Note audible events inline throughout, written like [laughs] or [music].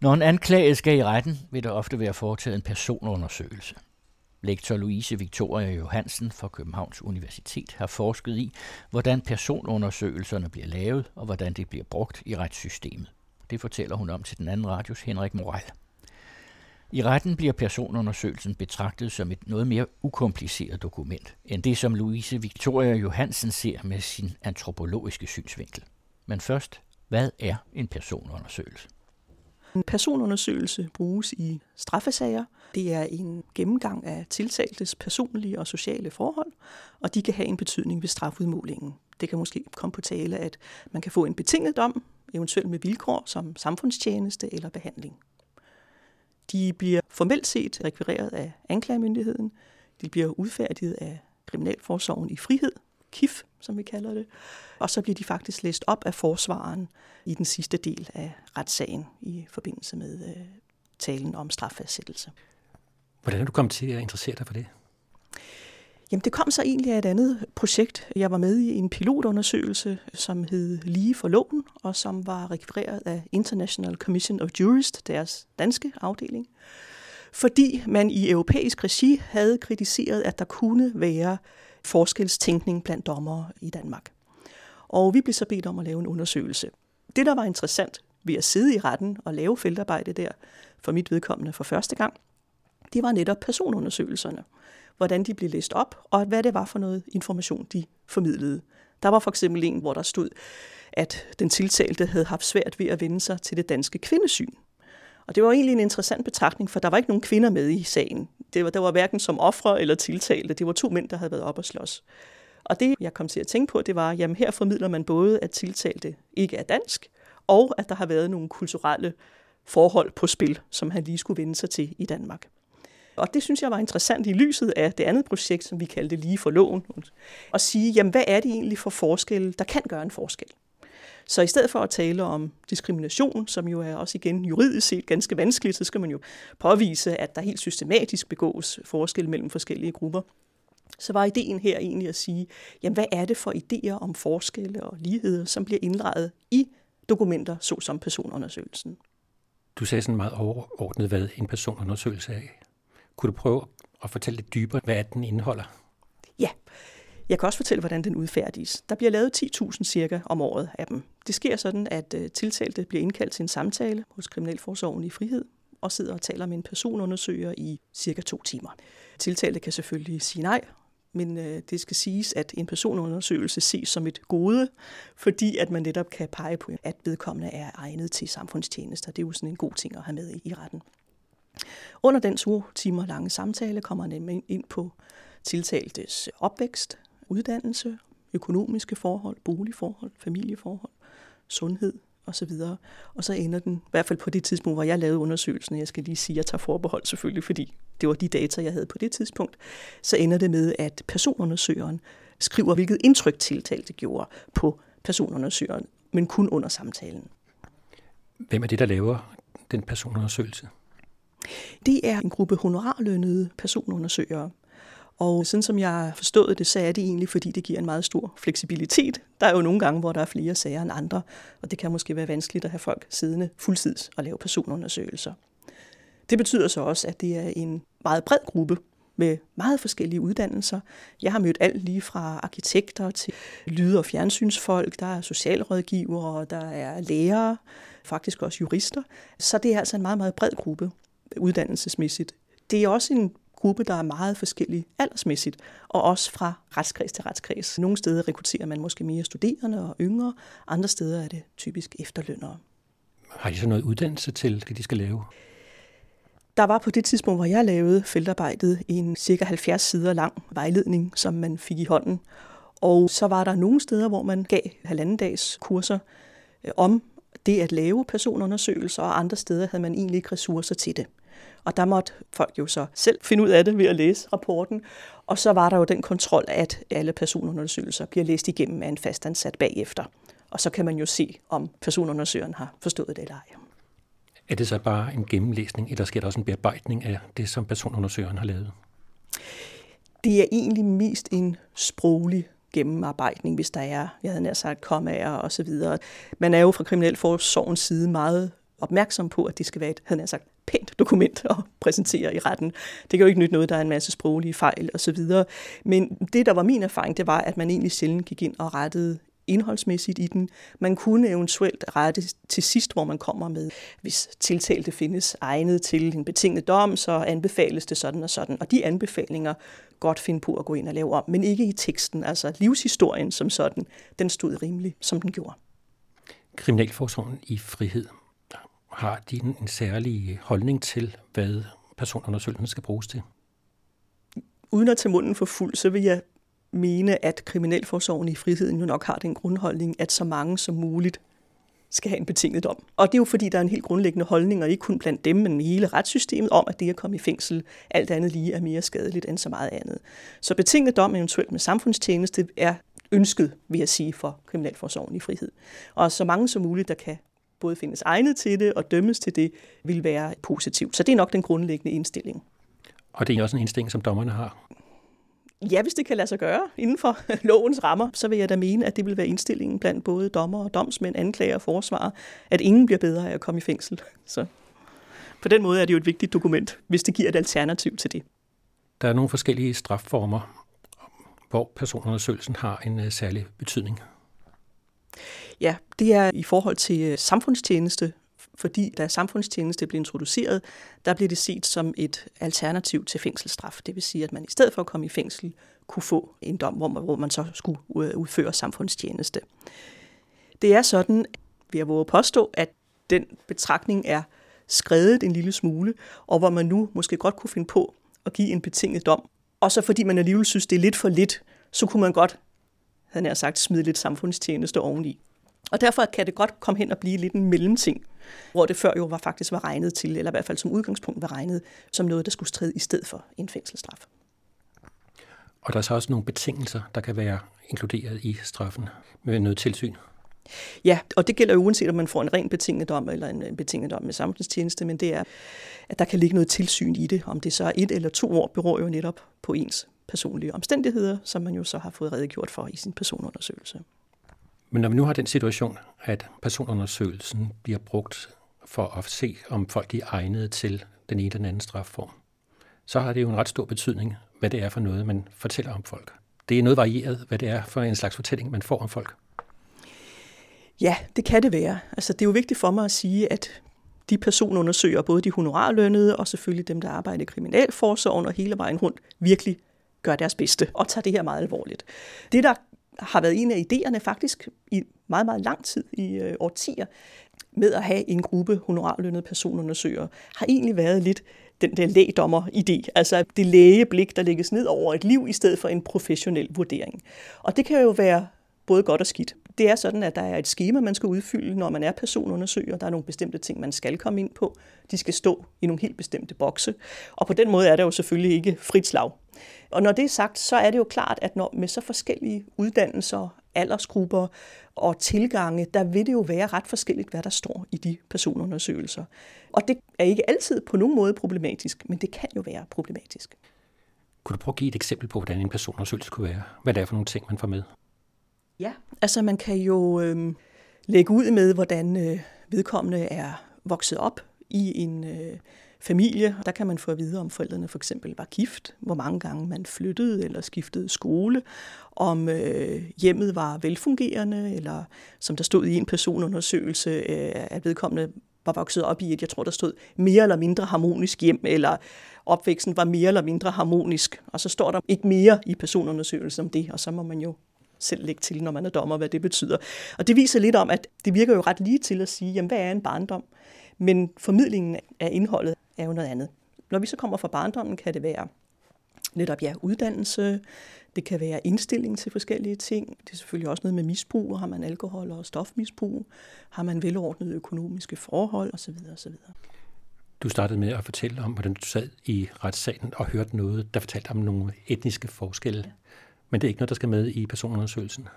Når en anklaget skal i retten, vil der ofte være foretaget en personundersøgelse. Lektor Louise Victoria Johansen fra Københavns Universitet har forsket i, hvordan personundersøgelserne bliver lavet og hvordan det bliver brugt i retssystemet. Det fortæller hun om til den anden radios Henrik Moral. I retten bliver personundersøgelsen betragtet som et noget mere ukompliceret dokument, end det som Louise Victoria Johansen ser med sin antropologiske synsvinkel. Men først, hvad er en personundersøgelse? En personundersøgelse bruges i straffesager. Det er en gennemgang af tiltaltes personlige og sociale forhold, og de kan have en betydning ved strafudmålingen. Det kan måske komme på tale, at man kan få en betinget dom, eventuelt med vilkår som samfundstjeneste eller behandling. De bliver formelt set rekvireret af anklagemyndigheden. De bliver udfærdiget af Kriminalforsorgen i frihed, KIF, som vi kalder det. Og så bliver de faktisk læst op af forsvaren i den sidste del af retssagen i forbindelse med øh, talen om straffastsættelse. Hvordan er du kommet til at interessere dig for det? Jamen, det kom så egentlig af et andet projekt. Jeg var med i en pilotundersøgelse, som hed Lige for loven, og som var rekvireret af International Commission of Jurists, deres danske afdeling. Fordi man i europæisk regi havde kritiseret, at der kunne være forskelstænkning blandt dommere i Danmark. Og vi blev så bedt om at lave en undersøgelse. Det, der var interessant ved at sidde i retten og lave feltarbejde der, for mit vedkommende for første gang, det var netop personundersøgelserne. Hvordan de blev læst op, og hvad det var for noget information, de formidlede. Der var for eksempel en, hvor der stod, at den tiltalte havde haft svært ved at vende sig til det danske kvindesyn. Og det var egentlig en interessant betragtning, for der var ikke nogen kvinder med i sagen. Det var, der var hverken som ofre eller tiltalte. Det var to mænd, der havde været op og slås. Og det, jeg kom til at tænke på, det var, at her formidler man både, at tiltalte ikke er dansk, og at der har været nogle kulturelle forhold på spil, som han lige skulle vende sig til i Danmark. Og det synes jeg var interessant i lyset af det andet projekt, som vi kaldte Lige for loven, at sige, jamen hvad er det egentlig for forskelle, der kan gøre en forskel? Så i stedet for at tale om diskrimination, som jo er også igen juridisk set ganske vanskeligt, så skal man jo påvise, at der helt systematisk begås forskel mellem forskellige grupper. Så var ideen her egentlig at sige, jamen hvad er det for idéer om forskelle og ligheder, som bliver indlejet i dokumenter, såsom personundersøgelsen. Du sagde sådan meget overordnet, hvad en personundersøgelse er. Kunne du prøve at fortælle lidt dybere, hvad den indeholder? Ja, jeg kan også fortælle, hvordan den udfærdiges. Der bliver lavet 10.000 cirka om året af dem. Det sker sådan, at øh, tiltalte bliver indkaldt til en samtale hos Kriminalforsorgen i frihed og sidder og taler med en personundersøger i cirka to timer. Tiltalte kan selvfølgelig sige nej, men øh, det skal siges, at en personundersøgelse ses som et gode, fordi at man netop kan pege på, at vedkommende er egnet til samfundstjenester. Det er jo sådan en god ting at have med i retten. Under den to timer lange samtale kommer man ind på tiltaltes opvækst, uddannelse, økonomiske forhold, boligforhold, familieforhold, sundhed osv. Og så ender den, i hvert fald på det tidspunkt, hvor jeg lavede undersøgelsen, jeg skal lige sige, at jeg tager forbehold selvfølgelig, fordi det var de data, jeg havde på det tidspunkt, så ender det med, at personundersøgeren skriver, hvilket indtryk tiltalte gjorde på personundersøgeren, men kun under samtalen. Hvem er det, der laver den personundersøgelse? Det er en gruppe honorarlønnede personundersøgere, og sådan som jeg har forstået det, så er det egentlig, fordi det giver en meget stor fleksibilitet. Der er jo nogle gange, hvor der er flere sager end andre, og det kan måske være vanskeligt at have folk siddende fuldtids og lave personundersøgelser. Det betyder så også, at det er en meget bred gruppe med meget forskellige uddannelser. Jeg har mødt alt lige fra arkitekter til lyd- og fjernsynsfolk, der er socialrådgivere, der er lærere, faktisk også jurister. Så det er altså en meget, meget bred gruppe uddannelsesmæssigt. Det er også en gruppe, der er meget forskellig aldersmæssigt, og også fra retskreds til retskreds. Nogle steder rekrutterer man måske mere studerende og yngre, andre steder er det typisk efterlønnere. Har de så noget uddannelse til, det de skal lave? Der var på det tidspunkt, hvor jeg lavede feltarbejdet, en cirka 70 sider lang vejledning, som man fik i hånden. Og så var der nogle steder, hvor man gav halvanden dags kurser øh, om det at lave personundersøgelser, og andre steder havde man egentlig ikke ressourcer til det. Og der måtte folk jo så selv finde ud af det ved at læse rapporten. Og så var der jo den kontrol, at alle personundersøgelser bliver læst igennem af en fastansat bagefter. Og så kan man jo se, om personundersøgeren har forstået det eller ej. Er det så bare en gennemlæsning, eller sker der også en bearbejdning af det, som personundersøgeren har lavet? Det er egentlig mest en sproglig gennemarbejdning, hvis der er, jeg havde nær sagt, kommaer og så videre. Man er jo fra Kriminalforsorgens side meget opmærksom på, at det skal være et, havde jeg sagt, pænt dokument at præsentere i retten. Det kan jo ikke nytte noget, der er en masse sproglige fejl osv. Men det, der var min erfaring, det var, at man egentlig sjældent gik ind og rettede indholdsmæssigt i den. Man kunne eventuelt rette til sidst, hvor man kommer med, hvis tiltalte findes egnet til en betinget dom, så anbefales det sådan og sådan. Og de anbefalinger godt finde på at gå ind og lave om, men ikke i teksten. Altså livshistorien som sådan, den stod rimelig, som den gjorde. Kriminalforsorgen i frihed har de en særlig holdning til, hvad personundersøgelsen skal bruges til? Uden at tage munden for fuld, så vil jeg mene, at Kriminalforsorgen i friheden jo nok har den grundholdning, at så mange som muligt skal have en betinget dom. Og det er jo fordi, der er en helt grundlæggende holdning, og ikke kun blandt dem, men i hele retssystemet, om at det at komme i fængsel, alt andet lige er mere skadeligt end så meget andet. Så betinget dom, eventuelt med samfundstjeneste, er ønsket, vil jeg sige, for Kriminalforsorgen i frihed. Og så mange som muligt, der kan både findes egnet til det og dømmes til det, vil være positivt. Så det er nok den grundlæggende indstilling. Og det er også en indstilling, som dommerne har? Ja, hvis det kan lade sig gøre inden for [laughs] lovens rammer, så vil jeg da mene, at det vil være indstillingen blandt både dommer og domsmænd, anklager og forsvarer, at ingen bliver bedre af at komme i fængsel. [laughs] Så på den måde er det jo et vigtigt dokument, hvis det giver et alternativ til det. Der er nogle forskellige strafformer, hvor personundersøgelsen har en øh, særlig betydning. Ja, det er i forhold til øh, samfundstjeneste, fordi da samfundstjeneste blev introduceret, der blev det set som et alternativ til fængselsstraf. Det vil sige, at man i stedet for at komme i fængsel, kunne få en dom, hvor man, hvor man så skulle øh, udføre samfundstjeneste. Det er sådan, vi har våget påstå, at den betragtning er skrevet en lille smule, og hvor man nu måske godt kunne finde på at give en betinget dom. Og så fordi man alligevel synes, det er lidt for lidt, så kunne man godt, havde jeg sagt, smide lidt samfundstjeneste oveni. Og derfor kan det godt komme hen og blive lidt en mellemting, hvor det før jo var faktisk var regnet til, eller i hvert fald som udgangspunkt var regnet som noget, der skulle stride i stedet for en fængselsstraf. Og der er så også nogle betingelser, der kan være inkluderet i straffen med noget tilsyn. Ja, og det gælder jo uanset om man får en ren betinget dom eller en betinget dom med samfundstjeneste, men det er, at der kan ligge noget tilsyn i det. Om det så er et eller to år, beror jo netop på ens personlige omstændigheder, som man jo så har fået redegjort for i sin personundersøgelse. Men når vi nu har den situation, at personundersøgelsen bliver brugt for at se, om folk er egnede til den ene eller den anden strafform, så har det jo en ret stor betydning, hvad det er for noget, man fortæller om folk. Det er noget varieret, hvad det er for en slags fortælling, man får om folk. Ja, det kan det være. Altså, det er jo vigtigt for mig at sige, at de personundersøger, både de honorarlønnede og selvfølgelig dem, der arbejder i kriminalforsorgen og hele vejen rundt, virkelig gør deres bedste og tager det her meget alvorligt. Det, der har været en af idéerne faktisk i meget, meget lang tid, i øh, årtier, med at have en gruppe honorarlønnede personundersøgere, har egentlig været lidt den der lægdommer-idé, altså det lægeblik, der lægges ned over et liv, i stedet for en professionel vurdering. Og det kan jo være både godt og skidt. Det er sådan, at der er et schema, man skal udfylde, når man er personundersøger. Der er nogle bestemte ting, man skal komme ind på. De skal stå i nogle helt bestemte bokse. Og på den måde er der jo selvfølgelig ikke frit slag. Og når det er sagt, så er det jo klart, at når med så forskellige uddannelser, aldersgrupper og tilgange, der vil det jo være ret forskelligt, hvad der står i de personundersøgelser. Og det er ikke altid på nogen måde problematisk, men det kan jo være problematisk. Kunne du prøve at give et eksempel på, hvordan en personundersøgelse kunne være? Hvad det er for nogle ting, man får med? Ja, altså man kan jo øh, lægge ud med, hvordan øh, vedkommende er vokset op i en øh, familie. Der kan man få at vide, om forældrene for eksempel var gift, hvor mange gange man flyttede eller skiftede skole, om øh, hjemmet var velfungerende, eller som der stod i en personundersøgelse, øh, at vedkommende var vokset op i et, jeg tror, der stod mere eller mindre harmonisk hjem, eller opvæksten var mere eller mindre harmonisk. Og så står der ikke mere i personundersøgelsen om det, og så må man jo selv lægge til, når man er dommer, hvad det betyder. Og det viser lidt om, at det virker jo ret lige til at sige, jamen, hvad er en barndom? Men formidlingen af indholdet er jo noget andet. Når vi så kommer fra barndommen, kan det være netop ja, uddannelse, det kan være indstilling til forskellige ting. Det er selvfølgelig også noget med misbrug. Har man alkohol og stofmisbrug? Har man velordnede økonomiske forhold osv. osv. Du startede med at fortælle om, hvordan du sad i retssalen og hørte noget, der fortalte om nogle etniske forskelle. Ja. Men det er ikke noget, der skal med i personundersøgelsen?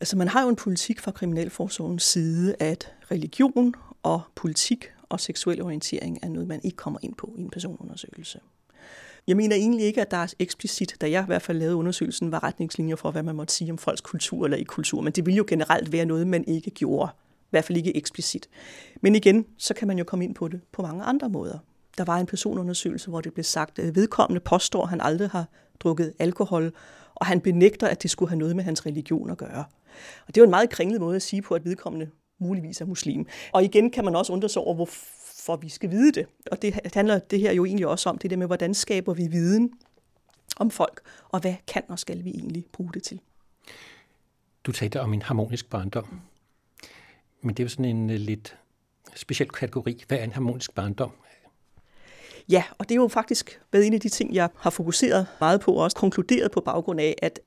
Altså man har jo en politik fra Kriminalforsorgens side, at religion og politik og seksuel orientering er noget, man ikke kommer ind på i en personundersøgelse. Jeg mener egentlig ikke, at der er eksplicit, da jeg i hvert fald lavede undersøgelsen, var retningslinjer for, hvad man måtte sige om folks kultur eller ikke kultur, men det ville jo generelt være noget, man ikke gjorde hvert fald ikke eksplicit. Men igen, så kan man jo komme ind på det på mange andre måder. Der var en personundersøgelse, hvor det blev sagt, at vedkommende påstår, at han aldrig har drukket alkohol, og han benægter, at det skulle have noget med hans religion at gøre. Og det er jo en meget kringlet måde at sige på, at vedkommende muligvis er muslim. Og igen kan man også undre sig over, hvorfor vi skal vide det. Og det handler det her jo egentlig også om, det der med, hvordan skaber vi viden om folk, og hvad kan og skal vi egentlig bruge det til. Du talte om en harmonisk barndom. Men det er jo sådan en øh, lidt speciel kategori. Hvad er en harmonisk barndom? Ja, og det er jo faktisk været en af de ting, jeg har fokuseret meget på, og også konkluderet på baggrund af, at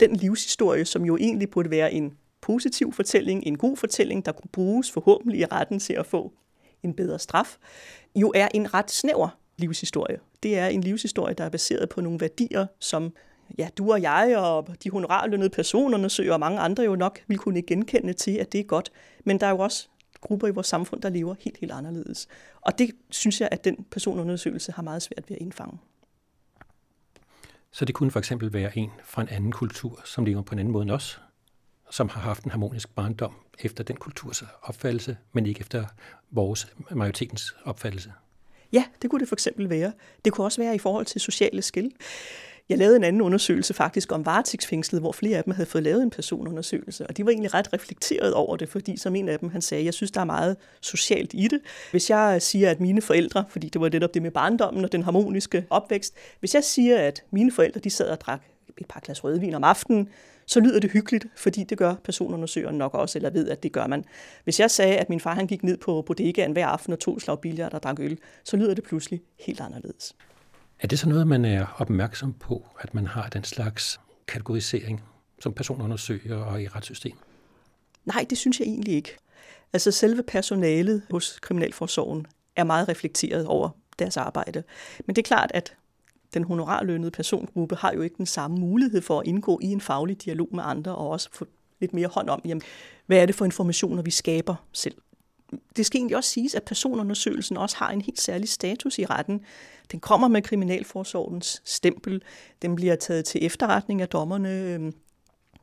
den livshistorie, som jo egentlig burde være en positiv fortælling, en god fortælling, der kunne bruges forhåbentlig i retten til at få en bedre straf, jo er en ret snæver livshistorie. Det er en livshistorie, der er baseret på nogle værdier, som ja, du og jeg og de honorarlønnede personundersøger og mange andre jo nok vil kunne genkende til, at det er godt. Men der er jo også grupper i vores samfund, der lever helt, helt anderledes. Og det synes jeg, at den personundersøgelse har meget svært ved at indfange. Så det kunne for eksempel være en fra en anden kultur, som lever på en anden måde end os, som har haft en harmonisk barndom efter den kulturs opfattelse, men ikke efter vores majoritetens opfattelse. Ja, det kunne det for eksempel være. Det kunne også være i forhold til sociale skil. Jeg lavede en anden undersøgelse faktisk om varetægtsfængslet, hvor flere af dem havde fået lavet en personundersøgelse, og de var egentlig ret reflekteret over det, fordi som en af dem han sagde, jeg synes, der er meget socialt i det. Hvis jeg siger, at mine forældre, fordi det var netop det med barndommen og den harmoniske opvækst, hvis jeg siger, at mine forældre de sad og drak et par glas rødvin om aftenen, så lyder det hyggeligt, fordi det gør personundersøgeren nok også, eller ved, at det gør man. Hvis jeg sagde, at min far han gik ned på bodegaen hver aften og tog slag billard og drak øl, så lyder det pludselig helt anderledes. Er det så noget, man er opmærksom på, at man har den slags kategorisering som personundersøger og i retssystemet? Nej, det synes jeg egentlig ikke. Altså selve personalet hos Kriminalforsorgen er meget reflekteret over deres arbejde. Men det er klart, at den honorarlønnede persongruppe har jo ikke den samme mulighed for at indgå i en faglig dialog med andre og også få lidt mere hånd om, jamen, hvad er det for informationer, vi skaber selv det skal egentlig også siges, at personundersøgelsen også har en helt særlig status i retten. Den kommer med Kriminalforsorgens stempel. Den bliver taget til efterretning af dommerne. Øhm,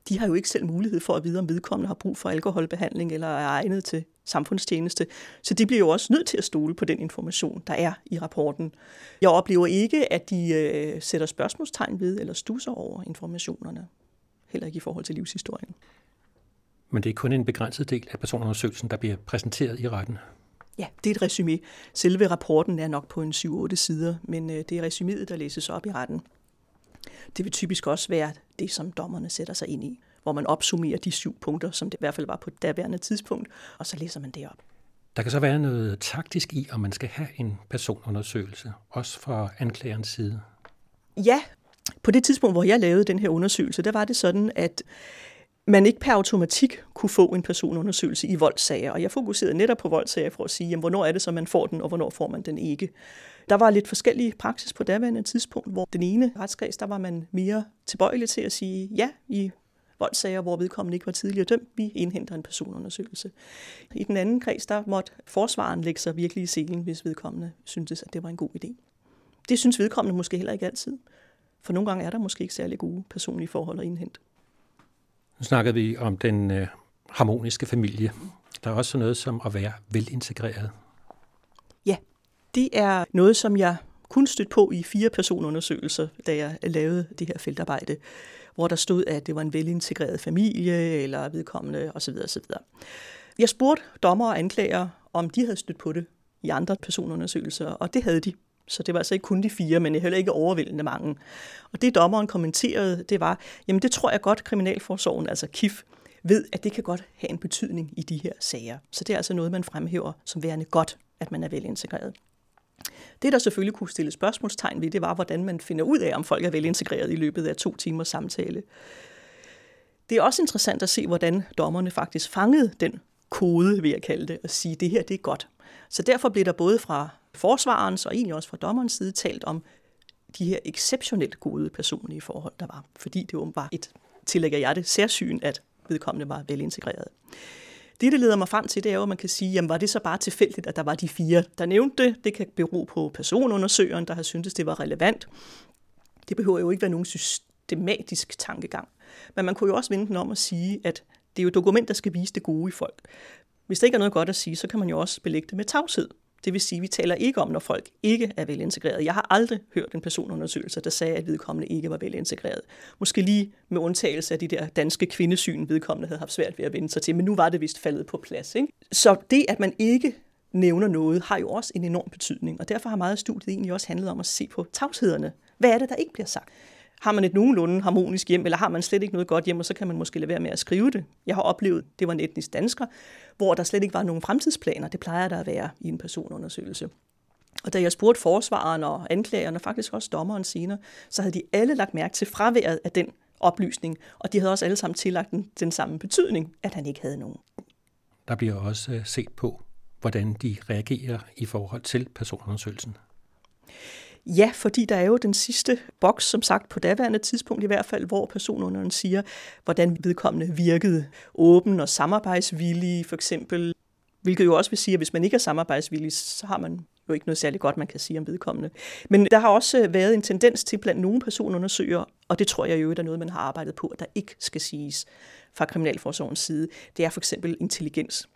de har jo ikke selv mulighed for at vide, om vedkommende har brug for alkoholbehandling eller er egnet til samfundstjeneste. Så de bliver jo også nødt til at stole på den information, der er i rapporten. Jeg oplever ikke, at de øh, sætter spørgsmålstegn ved eller stusser over informationerne. Heller ikke i forhold til livshistorien. Men det er kun en begrænset del af personundersøgelsen, der bliver præsenteret i retten. Ja, det er et resume. Selve rapporten er nok på en 7-8 sider, men øh, det er resuméet, der læses op i retten. Det vil typisk også være det, som dommerne sætter sig ind i, hvor man opsummerer de syv punkter, som det i hvert fald var på det daværende tidspunkt, og så læser man det op. Der kan så være noget taktisk i, om man skal have en personundersøgelse, også fra anklagerens side. Ja, på det tidspunkt, hvor jeg lavede den her undersøgelse, der var det sådan, at man ikke per automatik kunne få en personundersøgelse i voldssager. Og jeg fokuserede netop på voldssager for at sige, jamen, hvornår er det så, man får den, og hvornår får man den ikke. Der var lidt forskellige praksis på daværende tidspunkt, hvor den ene retskreds, der var man mere tilbøjelig til at sige, ja, i voldssager, hvor vedkommende ikke var tidligere dømt, vi indhenter en personundersøgelse. I den anden kreds, der måtte forsvaren lægge sig virkelig i selen, hvis vedkommende syntes, at det var en god idé. Det synes vedkommende måske heller ikke altid. For nogle gange er der måske ikke særlig gode personlige forhold at indhente. Nu snakkede vi om den øh, harmoniske familie. Der er også noget som at være velintegreret. Ja, det er noget, som jeg kun stødt på i fire personundersøgelser, da jeg lavede det her feltarbejde, hvor der stod, at det var en velintegreret familie eller vedkommende osv. osv. Jeg spurgte dommer og anklager, om de havde stødt på det i andre personundersøgelser, og det havde de. Så det var altså ikke kun de fire, men heller ikke overvældende mange. Og det dommeren kommenterede, det var, jamen det tror jeg godt, Kriminalforsorgen, altså KIF, ved, at det kan godt have en betydning i de her sager. Så det er altså noget, man fremhæver som værende godt, at man er velintegreret. Det, der selvfølgelig kunne stille spørgsmålstegn ved, det var, hvordan man finder ud af, om folk er velintegreret i løbet af to timers samtale. Det er også interessant at se, hvordan dommerne faktisk fangede den kode, vil jeg kalde det, og sige, at det her det er godt. Så derfor blev der både fra forsvarens og egentlig også fra dommerens side talt om de her exceptionelt gode personlige forhold, der var. Fordi det var et, tillægger jeg det, særsyn, at vedkommende var velintegreret. Det, det leder mig frem til, det er jo, at man kan sige, jamen var det så bare tilfældigt, at der var de fire, der nævnte det. Det kan bero på personundersøgeren, der har syntes, det var relevant. Det behøver jo ikke være nogen systematisk tankegang. Men man kunne jo også vende den om at sige, at det er jo dokument, der skal vise det gode i folk. Hvis der ikke er noget godt at sige, så kan man jo også belægge det med tavshed. Det vil sige, at vi taler ikke om, når folk ikke er velintegreret. Jeg har aldrig hørt en personundersøgelse, der sagde, at vedkommende ikke var velintegreret. Måske lige med undtagelse af de der danske kvindesyn, vedkommende havde haft svært ved at vende sig til, men nu var det vist faldet på plads. Ikke? Så det, at man ikke nævner noget, har jo også en enorm betydning, og derfor har meget af studiet egentlig også handlet om at se på tavshederne. Hvad er det, der ikke bliver sagt? Har man et nogenlunde harmonisk hjem, eller har man slet ikke noget godt hjem, og så kan man måske lade være med at skrive det. Jeg har oplevet, det var en etnisk dansker, hvor der slet ikke var nogen fremtidsplaner. Det plejer der at være i en personundersøgelse. Og da jeg spurgte forsvaren og anklagerne, og faktisk også dommeren senere, så havde de alle lagt mærke til fraværet af den oplysning, og de havde også alle sammen tillagt den, den samme betydning, at han ikke havde nogen. Der bliver også øh, set på, hvordan de reagerer i forhold til personundersøgelsen. Ja, fordi der er jo den sidste boks, som sagt på daværende tidspunkt i hvert fald, hvor personunderen siger, hvordan vedkommende virkede åben og samarbejdsvillig, for eksempel. Hvilket jo også vil sige, at hvis man ikke er samarbejdsvillig, så har man jo ikke noget særligt godt, man kan sige om vedkommende. Men der har også været en tendens til blandt nogle personundersøgere, og det tror jeg jo er noget, man har arbejdet på, at der ikke skal siges fra Kriminalforsorgens side. Det er for eksempel intelligens.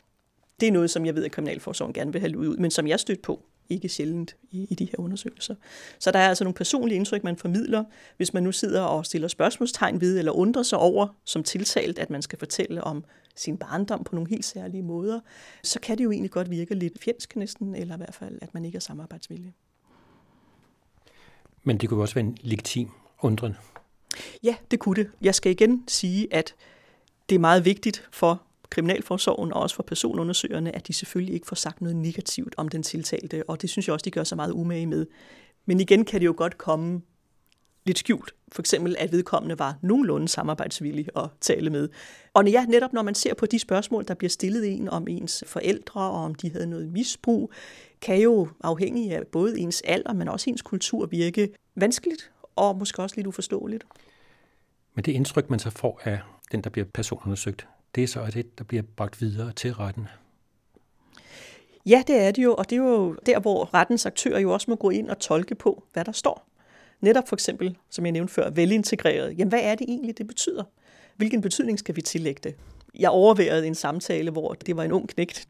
Det er noget, som jeg ved, at Kriminalforsorgen gerne vil have ud, men som jeg stødt på ikke sjældent i, i de her undersøgelser. Så der er altså nogle personlige indtryk, man formidler, hvis man nu sidder og stiller spørgsmålstegn ved eller undrer sig over som tiltalt, at man skal fortælle om sin barndom på nogle helt særlige måder, så kan det jo egentlig godt virke lidt fjendsk næsten, eller i hvert fald, at man ikke er samarbejdsvillig. Men det kunne også være en legitim undren. Ja, det kunne det. Jeg skal igen sige, at det er meget vigtigt for Kriminalforsorgen og også for personundersøgerne, at de selvfølgelig ikke får sagt noget negativt om den tiltalte, og det synes jeg også, de gør så meget umage med. Men igen kan det jo godt komme lidt skjult. For eksempel, at vedkommende var nogenlunde samarbejdsvillig at tale med. Og ja, netop når man ser på de spørgsmål, der bliver stillet en om ens forældre, og om de havde noget misbrug, kan jo afhængig af både ens alder, men også ens kultur virke vanskeligt og måske også lidt uforståeligt. Men det indtryk, man så får af den, der bliver personundersøgt, det er så det, der bliver bragt videre til retten. Ja, det er det jo, og det er jo der, hvor rettens aktører jo også må gå ind og tolke på, hvad der står. Netop for eksempel, som jeg nævnte før, velintegreret. Jamen, hvad er det egentlig, det betyder? Hvilken betydning skal vi tillægge det? Jeg overværede en samtale, hvor det var en ung knægt,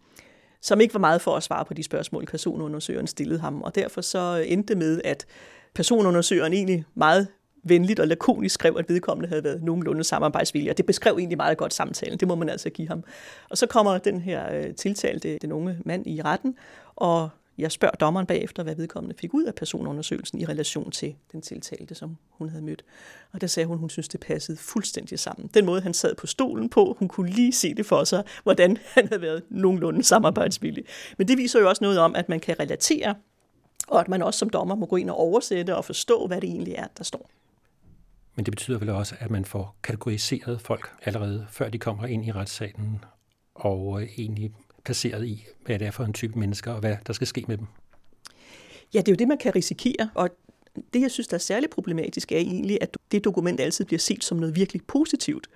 som ikke var meget for at svare på de spørgsmål, personundersøgeren stillede ham. Og derfor så endte det med, at personundersøgeren egentlig meget venligt og lakonisk skrev, at vedkommende havde været nogenlunde samarbejdsvillig, og det beskrev egentlig meget godt samtalen. Det må man altså give ham. Og så kommer den her øh, tiltalte, den unge mand i retten, og jeg spørger dommeren bagefter, hvad vedkommende fik ud af personundersøgelsen i relation til den tiltalte, som hun havde mødt. Og der sagde hun, hun synes, det passede fuldstændig sammen. Den måde, han sad på stolen på, hun kunne lige se det for sig, hvordan [laughs] han havde været nogenlunde samarbejdsvillig. Men det viser jo også noget om, at man kan relatere, og at man også som dommer må gå ind og oversætte og forstå, hvad det egentlig er, der står. Men det betyder vel også, at man får kategoriseret folk allerede, før de kommer ind i retssalen, og øh, egentlig placeret i, hvad det er for en type mennesker, og hvad der skal ske med dem. Ja, det er jo det, man kan risikere, og det, jeg synes, der er særligt problematisk, er egentlig, at det dokument altid bliver set som noget virkelig positivt.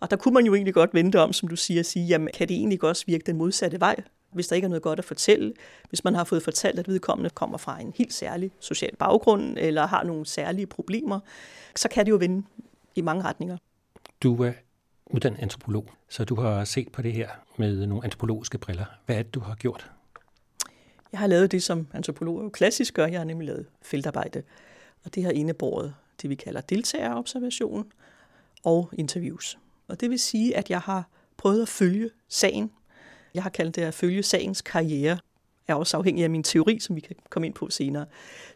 Og der kunne man jo egentlig godt vente om, som du siger, at sige, jamen, kan det egentlig også virke den modsatte vej? Hvis der ikke er noget godt at fortælle, hvis man har fået fortalt, at vedkommende kommer fra en helt særlig social baggrund, eller har nogle særlige problemer, så kan det jo vende i mange retninger. Du er uddannet antropolog, så du har set på det her med nogle antropologiske briller. Hvad er det, du har gjort? Jeg har lavet det, som antropologer jo klassisk gør. Jeg har nemlig lavet feltarbejde, og det har indebåret det, vi kalder deltagerobservation og interviews. Og det vil sige, at jeg har prøvet at følge sagen jeg har kaldt det at følge sagens karriere, er også afhængig af min teori, som vi kan komme ind på senere.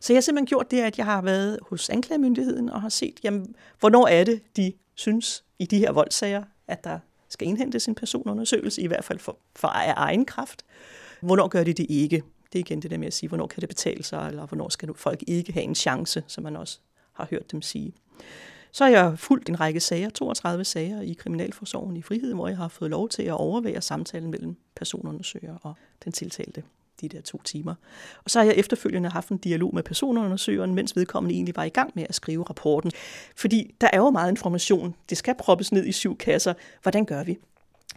Så jeg har simpelthen gjort det, at jeg har været hos anklagemyndigheden og har set, jamen, hvornår er det, de synes i de her voldsager, at der skal indhentes en personundersøgelse, i hvert fald for, for af egen kraft. Hvornår gør de det ikke? Det er igen det der med at sige, hvornår kan det betale sig, eller hvornår skal folk ikke have en chance, som man også har hørt dem sige. Så har jeg fulgt en række sager, 32 sager i Kriminalforsorgen i Frihed, hvor jeg har fået lov til at overvære samtalen mellem personundersøger og den tiltalte de der to timer. Og så har jeg efterfølgende haft en dialog med personundersøgeren, mens vedkommende egentlig var i gang med at skrive rapporten. Fordi der er jo meget information. Det skal proppes ned i syv kasser. Hvordan gør vi?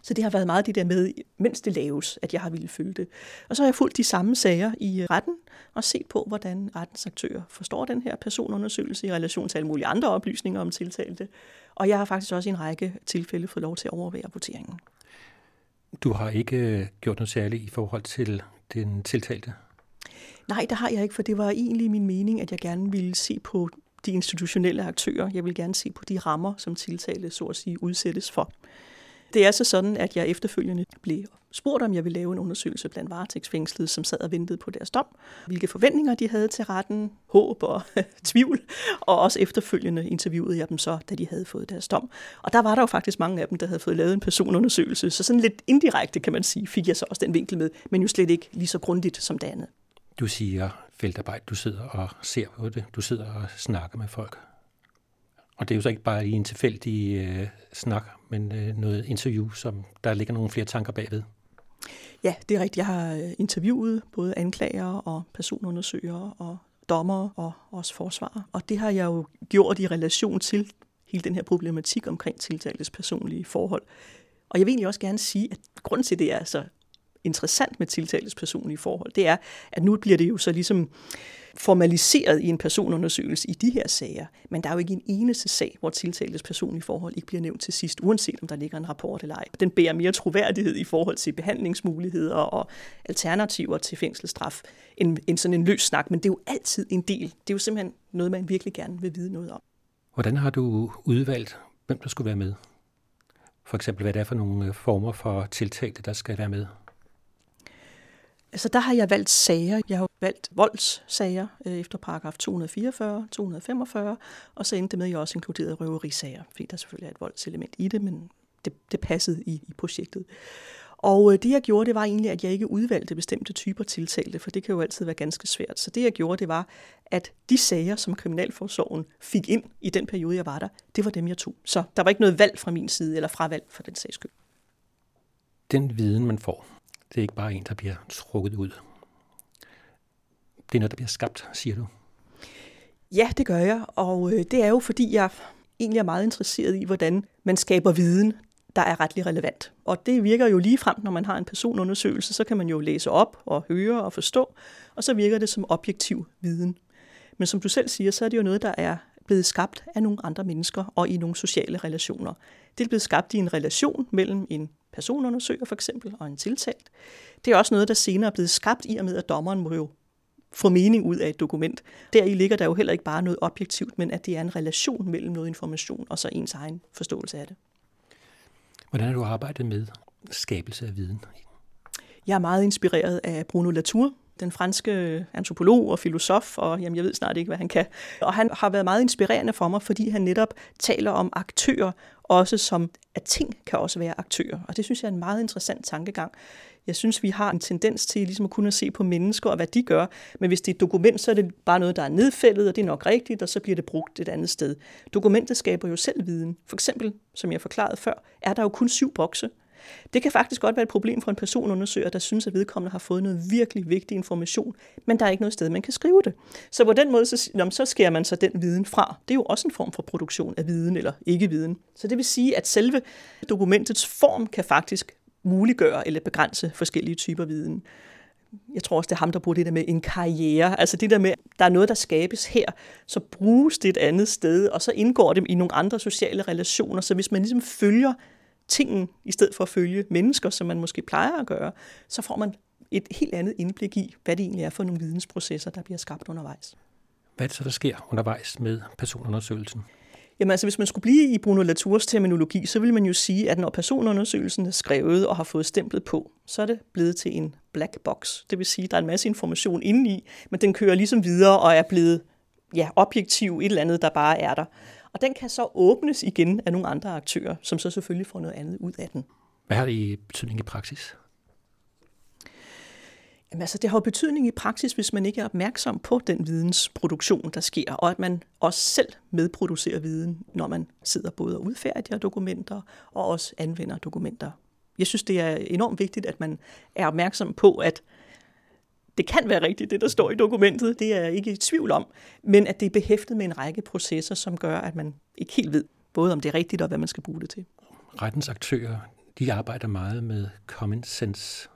Så det har været meget det der med, mens det laves, at jeg har ville følge det. Og så har jeg fulgt de samme sager i retten og set på, hvordan rettens aktører forstår den her personundersøgelse i relation til alle mulige andre oplysninger om tiltalte. Og jeg har faktisk også i en række tilfælde fået lov til at overvære voteringen. Du har ikke øh, gjort noget særligt i forhold til den tiltalte? Nej, det har jeg ikke, for det var egentlig min mening, at jeg gerne ville se på de institutionelle aktører. Jeg vil gerne se på de rammer, som tiltalte så at sige udsættes for. Det er så sådan, at jeg efterfølgende blev spurgt, om jeg ville lave en undersøgelse blandt varetægtsfængslede, som sad og ventede på deres dom. Hvilke forventninger de havde til retten, håb og [laughs] tvivl. Og også efterfølgende interviewede jeg dem så, da de havde fået deres dom. Og der var der jo faktisk mange af dem, der havde fået lavet en personundersøgelse. Så sådan lidt indirekte, kan man sige, fik jeg så også den vinkel med, men jo slet ikke lige så grundigt som det andet. Du siger feltarbejde, du sidder og ser på det, du sidder og snakker med folk. Og det er jo så ikke bare i en tilfældig øh, snak, men øh, noget interview, som der ligger nogle flere tanker bagved. Ja, det er rigtigt. Jeg har øh, interviewet både anklager og personundersøgere og dommer og også forsvarer. Og det har jeg jo gjort i relation til hele den her problematik omkring tiltaltes personlige forhold. Og jeg vil egentlig også gerne sige, at grunden til det er så interessant med tiltaltes personlige forhold, det er, at nu bliver det jo så ligesom formaliseret i en personundersøgelse i de her sager, men der er jo ikke en eneste sag, hvor tiltaltes personlige forhold ikke bliver nævnt til sidst, uanset om der ligger en rapport eller ej. Den bærer mere troværdighed i forhold til behandlingsmuligheder og alternativer til fængselsstraf, end, end sådan en løs snak, men det er jo altid en del. Det er jo simpelthen noget, man virkelig gerne vil vide noget om. Hvordan har du udvalgt, hvem der skulle være med? For eksempel, hvad det er for nogle øh, former for tiltalte, der skal være med? Altså der har jeg valgt sager. Jeg har valgt voldssager øh, efter paragraf 244, 245, og så endte det med, at jeg også inkluderede røverisager, fordi der selvfølgelig er et voldselement i det, men det, det passede i, i projektet. Og øh, det jeg gjorde, det var egentlig, at jeg ikke udvalgte bestemte typer tiltalte, for det kan jo altid være ganske svært. Så det jeg gjorde, det var, at de sager, som Kriminalforsorgen fik ind i den periode, jeg var der, det var dem, jeg tog. Så der var ikke noget valg fra min side, eller fravalg for den sags skyld. Den viden, man får, det er ikke bare en, der bliver trukket ud. Det er noget, der bliver skabt, siger du. Ja, det gør jeg, og øh, det er jo fordi, jeg egentlig er meget interesseret i, hvordan man skaber viden, der er retlig relevant. Og det virker jo lige frem, når man har en personundersøgelse, så kan man jo læse op og høre og forstå, og så virker det som objektiv viden. Men som du selv siger, så er det jo noget, der er blevet skabt af nogle andre mennesker og i nogle sociale relationer. Det er blevet skabt i en relation mellem en personundersøger for eksempel og en tiltalt. Det er også noget, der senere er blevet skabt i og med, at dommeren må jo få mening ud af et dokument. Deri ligger der jo heller ikke bare noget objektivt, men at det er en relation mellem noget information og så ens egen forståelse af det. Hvordan har du arbejdet med skabelse af viden? Jeg er meget inspireret af Bruno Latour, den franske antropolog og filosof, og jamen, jeg ved snart ikke, hvad han kan. Og han har været meget inspirerende for mig, fordi han netop taler om aktører, også som at ting kan også være aktører. Og det synes jeg er en meget interessant tankegang. Jeg synes, vi har en tendens til ligesom at kunne se på mennesker og hvad de gør, men hvis det er et dokument, så er det bare noget, der er nedfældet, og det er nok rigtigt, og så bliver det brugt et andet sted. Dokumentet skaber jo selv viden. For eksempel, som jeg forklarede før, er der jo kun syv bokse, det kan faktisk godt være et problem for en personundersøger, der synes, at vedkommende har fået noget virkelig vigtig information, men der er ikke noget sted, man kan skrive det. Så på den måde, så, jamen, så skærer man så den viden fra. Det er jo også en form for produktion af viden eller ikke-viden. Så det vil sige, at selve dokumentets form kan faktisk muliggøre eller begrænse forskellige typer viden. Jeg tror også, det er ham, der bruger det der med en karriere. Altså det der med, der er noget, der skabes her, så bruges det et andet sted, og så indgår det i nogle andre sociale relationer. Så hvis man ligesom følger tingen, i stedet for at følge mennesker, som man måske plejer at gøre, så får man et helt andet indblik i, hvad det egentlig er for nogle vidensprocesser, der bliver skabt undervejs. Hvad er det så, der sker undervejs med personundersøgelsen? Jamen altså, hvis man skulle blive i Bruno Latours terminologi, så vil man jo sige, at når personundersøgelsen er skrevet og har fået stemplet på, så er det blevet til en black box. Det vil sige, at der er en masse information indeni, men den kører ligesom videre og er blevet ja, objektiv, et eller andet, der bare er der. Og den kan så åbnes igen af nogle andre aktører, som så selvfølgelig får noget andet ud af den. Hvad har det i betydning i praksis? Jamen, altså, det har jo betydning i praksis, hvis man ikke er opmærksom på den vidensproduktion, der sker, og at man også selv medproducerer viden, når man sidder både og udfærdiger dokumenter og også anvender dokumenter. Jeg synes, det er enormt vigtigt, at man er opmærksom på, at det kan være rigtigt, det der står i dokumentet, det er jeg ikke i tvivl om, men at det er behæftet med en række processer, som gør, at man ikke helt ved, både om det er rigtigt og hvad man skal bruge det til. Rettens aktører, de arbejder meget med common sense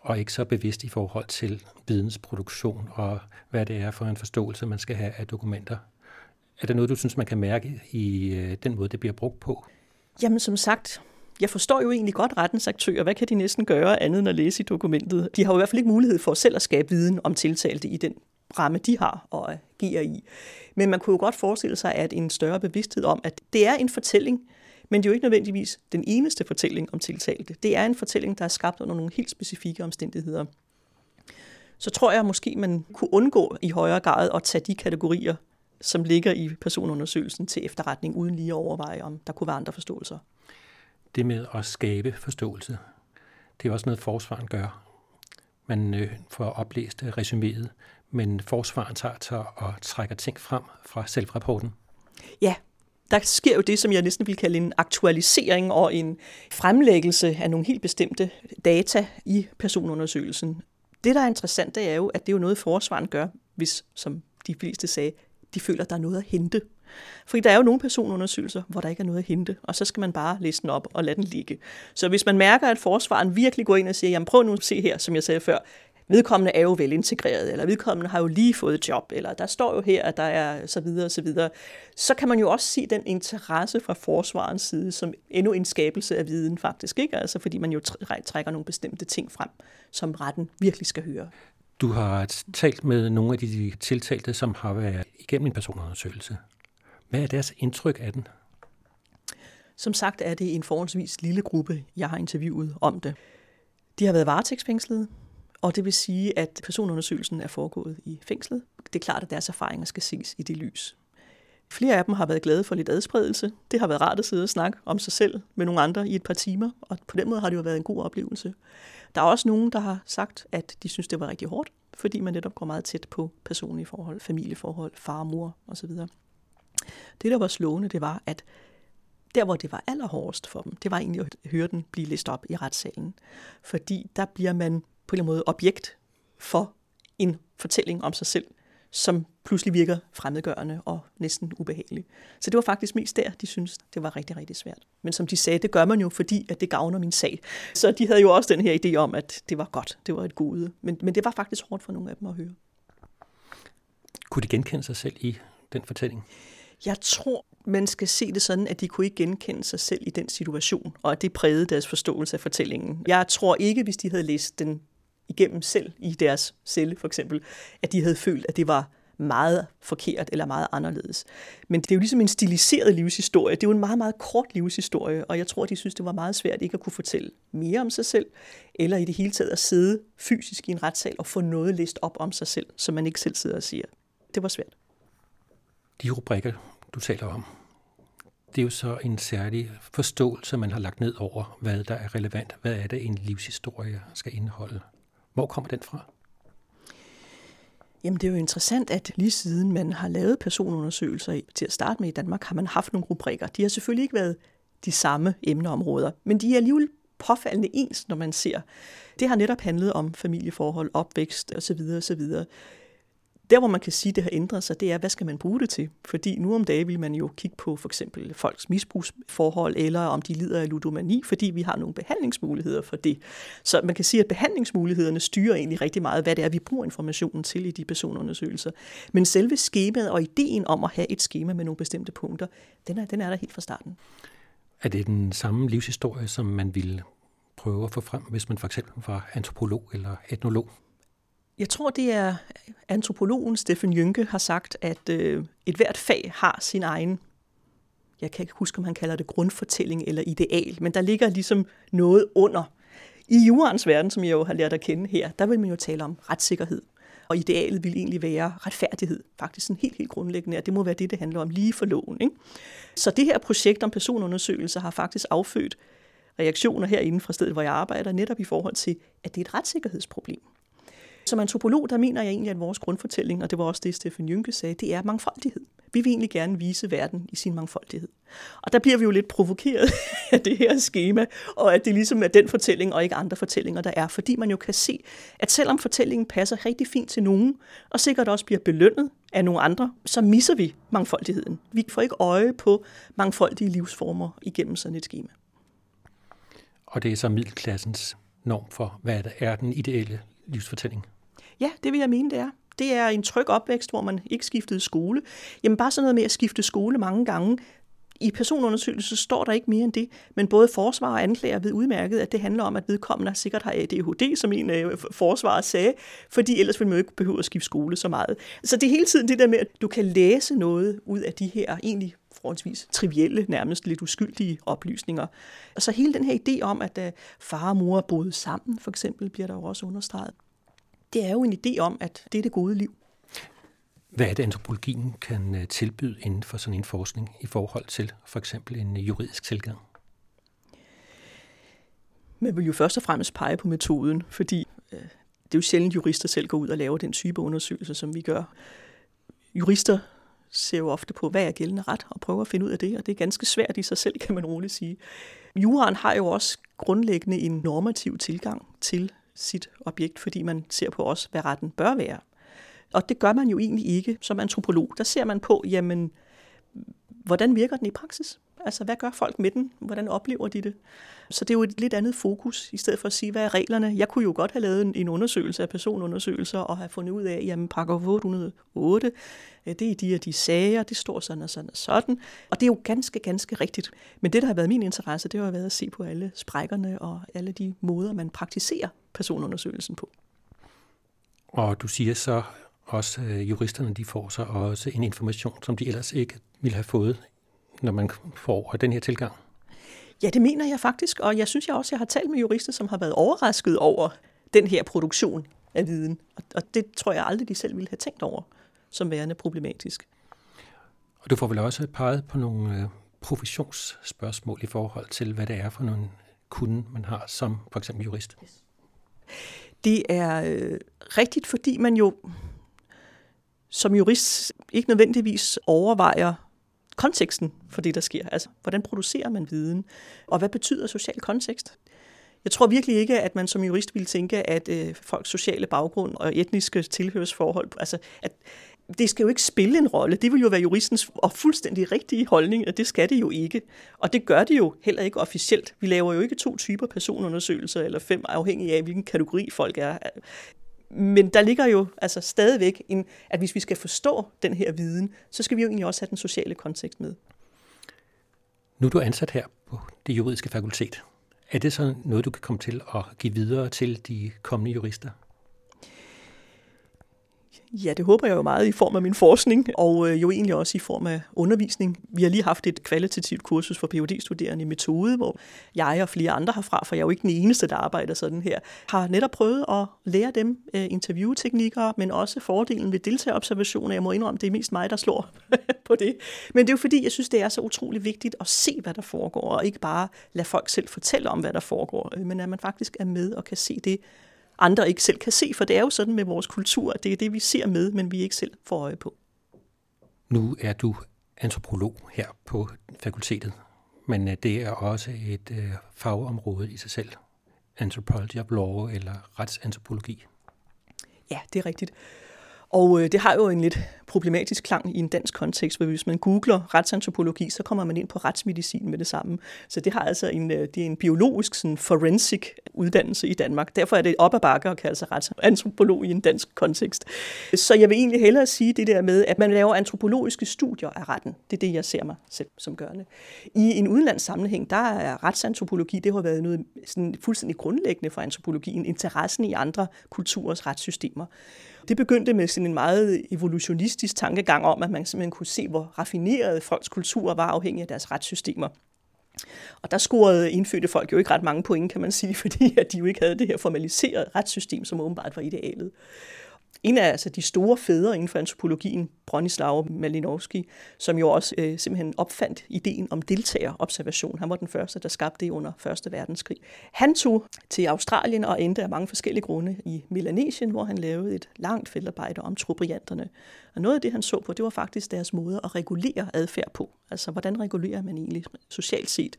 og ikke så bevidst i forhold til vidensproduktion og hvad det er for en forståelse, man skal have af dokumenter. Er det noget, du synes, man kan mærke i øh, den måde, det bliver brugt på? Jamen som sagt, jeg forstår jo egentlig godt rettens aktører. Hvad kan de næsten gøre andet end at læse i dokumentet? De har jo i hvert fald ikke mulighed for selv at skabe viden om tiltalte i den ramme, de har og agerer i. Men man kunne jo godt forestille sig, at en større bevidsthed om, at det er en fortælling, men det er jo ikke nødvendigvis den eneste fortælling om tiltalte. Det er en fortælling, der er skabt under nogle helt specifikke omstændigheder. Så tror jeg måske, man kunne undgå i højere grad at tage de kategorier, som ligger i personundersøgelsen til efterretning, uden lige at overveje, om der kunne være andre forståelser. Det med at skabe forståelse, det er også noget, forsvaren gør. Man øh, får oplæst øh, resuméet, men forsvaren tager til og trækker ting frem fra selvrapporten. Ja, der sker jo det, som jeg næsten vil kalde en aktualisering og en fremlæggelse af nogle helt bestemte data i personundersøgelsen. Det, der er interessant, det er jo, at det er jo noget, forsvaren gør, hvis, som de fleste sagde, de føler, der er noget at hente. Fordi der er jo nogle personundersøgelser, hvor der ikke er noget at hente, og så skal man bare læse den op og lade den ligge. Så hvis man mærker, at forsvaren virkelig går ind og siger, jamen prøv nu at se her, som jeg sagde før, vedkommende er jo velintegreret, eller vedkommende har jo lige fået job, eller der står jo her, at der er så videre, og så videre, så kan man jo også se den interesse fra forsvarens side som endnu en skabelse af viden faktisk, ikke? Altså fordi man jo trækker nogle bestemte ting frem, som retten virkelig skal høre. Du har talt med nogle af de tiltalte, som har været igennem en personundersøgelse. Hvad er deres indtryk af den? Som sagt er det en forholdsvis lille gruppe, jeg har interviewet om det. De har været varetægtsfængslet, og det vil sige, at personundersøgelsen er foregået i fængslet. Det er klart, at deres erfaringer skal ses i det lys. Flere af dem har været glade for lidt adspredelse. Det har været rart at sidde og snakke om sig selv med nogle andre i et par timer, og på den måde har det jo været en god oplevelse. Der er også nogen, der har sagt, at de synes, det var rigtig hårdt, fordi man netop går meget tæt på personlige forhold, familieforhold, far og mor osv. Det, der var slående, det var, at der, hvor det var allerhårdest for dem, det var egentlig at høre den blive læst op i retssalen. Fordi der bliver man på en eller anden måde objekt for en fortælling om sig selv, som pludselig virker fremmedgørende og næsten ubehagelig. Så det var faktisk mest der, de synes det var rigtig, rigtig svært. Men som de sagde, det gør man jo, fordi at det gavner min sag. Så de havde jo også den her idé om, at det var godt, det var et gode. Men, men det var faktisk hårdt for nogle af dem at høre. Kunne de genkende sig selv i den fortælling? Jeg tror, man skal se det sådan, at de kunne ikke genkende sig selv i den situation, og at det prægede deres forståelse af fortællingen. Jeg tror ikke, hvis de havde læst den igennem selv i deres celle for eksempel, at de havde følt, at det var meget forkert eller meget anderledes. Men det er jo ligesom en stiliseret livshistorie. Det er jo en meget, meget kort livshistorie, og jeg tror, de synes, det var meget svært ikke at kunne fortælle mere om sig selv, eller i det hele taget at sidde fysisk i en retssal og få noget læst op om sig selv, som man ikke selv sidder og siger. Det var svært. De rubrikker, du taler om, det er jo så en særlig forståelse, man har lagt ned over, hvad der er relevant. Hvad er det, en livshistorie skal indeholde? Hvor kommer den fra? Jamen det er jo interessant, at lige siden man har lavet personundersøgelser til at starte med i Danmark, har man haft nogle rubrikker. De har selvfølgelig ikke været de samme emneområder, men de er alligevel påfaldende ens, når man ser. Det har netop handlet om familieforhold, opvækst osv. osv. Der, hvor man kan sige, at det har ændret sig, det er, hvad skal man bruge det til? Fordi nu om dagen vil man jo kigge på for eksempel folks misbrugsforhold, eller om de lider af ludomani, fordi vi har nogle behandlingsmuligheder for det. Så man kan sige, at behandlingsmulighederne styrer egentlig rigtig meget, hvad det er, vi bruger informationen til i de personundersøgelser. Men selve skemaet og ideen om at have et skema med nogle bestemte punkter, den er, den er der helt fra starten. Er det den samme livshistorie, som man ville prøve at få frem, hvis man for eksempel var antropolog eller etnolog? Jeg tror, det er antropologen Steffen Jynke har sagt, at øh, et hvert fag har sin egen, jeg kan ikke huske, om han kalder det grundfortælling eller ideal, men der ligger ligesom noget under. I jurens verden, som jeg jo har lært at kende her, der vil man jo tale om retssikkerhed. Og idealet vil egentlig være retfærdighed, faktisk sådan helt, helt grundlæggende, og det må være det, det handler om lige for loven. Ikke? Så det her projekt om personundersøgelser har faktisk affødt reaktioner herinde fra stedet, hvor jeg arbejder, netop i forhold til, at det er et retssikkerhedsproblem. Som antropolog, der mener jeg egentlig, at vores grundfortælling, og det var også det, Stefan Jynke sagde, det er mangfoldighed. Vi vil egentlig gerne vise verden i sin mangfoldighed. Og der bliver vi jo lidt provokeret [laughs] af det her schema, og at det ligesom er den fortælling og ikke andre fortællinger, der er. Fordi man jo kan se, at selvom fortællingen passer rigtig fint til nogen, og sikkert også bliver belønnet af nogle andre, så misser vi mangfoldigheden. Vi får ikke øje på mangfoldige livsformer igennem sådan et schema. Og det er så middelklassens norm for, hvad der er den ideelle livsfortælling? Ja, det vil jeg mene, det er. Det er en tryg opvækst, hvor man ikke skiftede skole. Jamen bare sådan noget med at skifte skole mange gange. I personundersøgelsen står der ikke mere end det, men både forsvar og anklager ved udmærket, at det handler om, at vedkommende sikkert har ADHD, som en øh, af forsvaret sagde, fordi ellers ville man jo ikke behøve at skifte skole så meget. Så det er hele tiden det der med, at du kan læse noget ud af de her egentlig forholdsvis trivielle, nærmest lidt uskyldige oplysninger. Og så hele den her idé om, at øh, far og mor boede sammen, for eksempel, bliver der jo også understreget. Det er jo en idé om, at det er det gode liv. Hvad er det, antropologien kan øh, tilbyde inden for sådan en forskning i forhold til for eksempel en juridisk tilgang? Man vil jo først og fremmest pege på metoden, fordi øh, det er jo sjældent, jurister selv går ud og laver den type undersøgelser, som vi gør. Jurister ser jo ofte på, hvad er gældende ret, og prøver at finde ud af det, og det er ganske svært i sig selv, kan man roligt sige. Juraen har jo også grundlæggende en normativ tilgang til sit objekt, fordi man ser på os, hvad retten bør være. Og det gør man jo egentlig ikke som antropolog. Der ser man på, jamen, hvordan virker den i praksis? Altså, hvad gør folk med den? Hvordan oplever de det? Så det er jo et lidt andet fokus, i stedet for at sige, hvad er reglerne? Jeg kunne jo godt have lavet en undersøgelse af personundersøgelser, og have fundet ud af, jamen, paragraf 808, øh, det er de og de sager, det står sådan og sådan og sådan. Og det er jo ganske, ganske rigtigt. Men det, der har været min interesse, det har været at se på alle sprækkerne og alle de måder, man praktiserer personundersøgelsen på. Og du siger så, også øh, juristerne de får så også en information, som de ellers ikke ville have fået, når man får den her tilgang. Ja, det mener jeg faktisk, og jeg synes jeg også, jeg har talt med jurister, som har været overrasket over den her produktion af viden. Og det tror jeg aldrig, de selv ville have tænkt over som værende problematisk. Og du får vel også peget på nogle øh, professionsspørgsmål i forhold til, hvad det er for nogle kunden, man har som for eksempel jurist. Det er øh, rigtigt, fordi man jo som jurist ikke nødvendigvis overvejer konteksten for det, der sker. Altså, hvordan producerer man viden? Og hvad betyder social kontekst? Jeg tror virkelig ikke, at man som jurist ville tænke, at øh, folks sociale baggrund og etniske tilhørsforhold, altså at det skal jo ikke spille en rolle. Det vil jo være juristens og fuldstændig rigtige holdning, at det skal det jo ikke. Og det gør det jo heller ikke officielt. Vi laver jo ikke to typer personundersøgelser eller fem, afhængig af, hvilken kategori folk er men der ligger jo altså stadigvæk, en, at hvis vi skal forstå den her viden, så skal vi jo egentlig også have den sociale kontekst med. Nu er du ansat her på det juridiske fakultet. Er det så noget, du kan komme til at give videre til de kommende jurister? Ja, det håber jeg jo meget i form af min forskning, og øh, jo egentlig også i form af undervisning. Vi har lige haft et kvalitativt kursus for Ph.D.-studerende i metode, hvor jeg og flere andre herfra, for jeg er jo ikke den eneste, der arbejder sådan her, har netop prøvet at lære dem øh, interviewteknikker, men også fordelen ved deltagerobservationer. Jeg må indrømme, det er mest mig, der slår [laughs] på det. Men det er jo fordi, jeg synes, det er så utrolig vigtigt at se, hvad der foregår, og ikke bare lade folk selv fortælle om, hvad der foregår, øh, men at man faktisk er med og kan se det, andre ikke selv kan se, for det er jo sådan med vores kultur, det er det, vi ser med, men vi ikke selv får øje på. Nu er du antropolog her på fakultetet, men øh, det er også et øh, fagområde i sig selv. Anthropology of Law eller retsantropologi. Ja, det er rigtigt. Og øh, det har jo en lidt problematisk klang i en dansk kontekst, for hvis man googler retsantropologi, så kommer man ind på retsmedicin med det samme. Så det har altså en, øh, det er en biologisk sådan, forensic uddannelse i Danmark. Derfor er det op ad bakke at kalde sig retsantropolog i en dansk kontekst. Så jeg vil egentlig hellere sige det der med, at man laver antropologiske studier af retten. Det er det, jeg ser mig selv som gørende. I en udenlandssammenhæng, der er retsantropologi, det har været noget sådan fuldstændig grundlæggende for antropologien, interessen i andre kulturers retssystemer. Det begyndte med sådan en meget evolutionistisk tankegang om, at man simpelthen kunne se, hvor raffinerede folks kulturer var afhængig af deres retssystemer. Og der scorede indfødte folk jo ikke ret mange point, kan man sige, [laughs] fordi at de jo ikke havde det her formaliserede retssystem, som åbenbart var idealet. En af altså, de store fædre inden for antropologien, Bronislav Malinowski, som jo også øh, simpelthen opfandt ideen om deltagerobservation. Han var den første, der skabte det under Første Verdenskrig. Han tog til Australien og endte af mange forskellige grunde i Melanesien, hvor han lavede et langt feltarbejde om trobrianterne. Og noget af det, han så på, det var faktisk deres måde at regulere adfærd på. Altså, hvordan regulerer man egentlig socialt set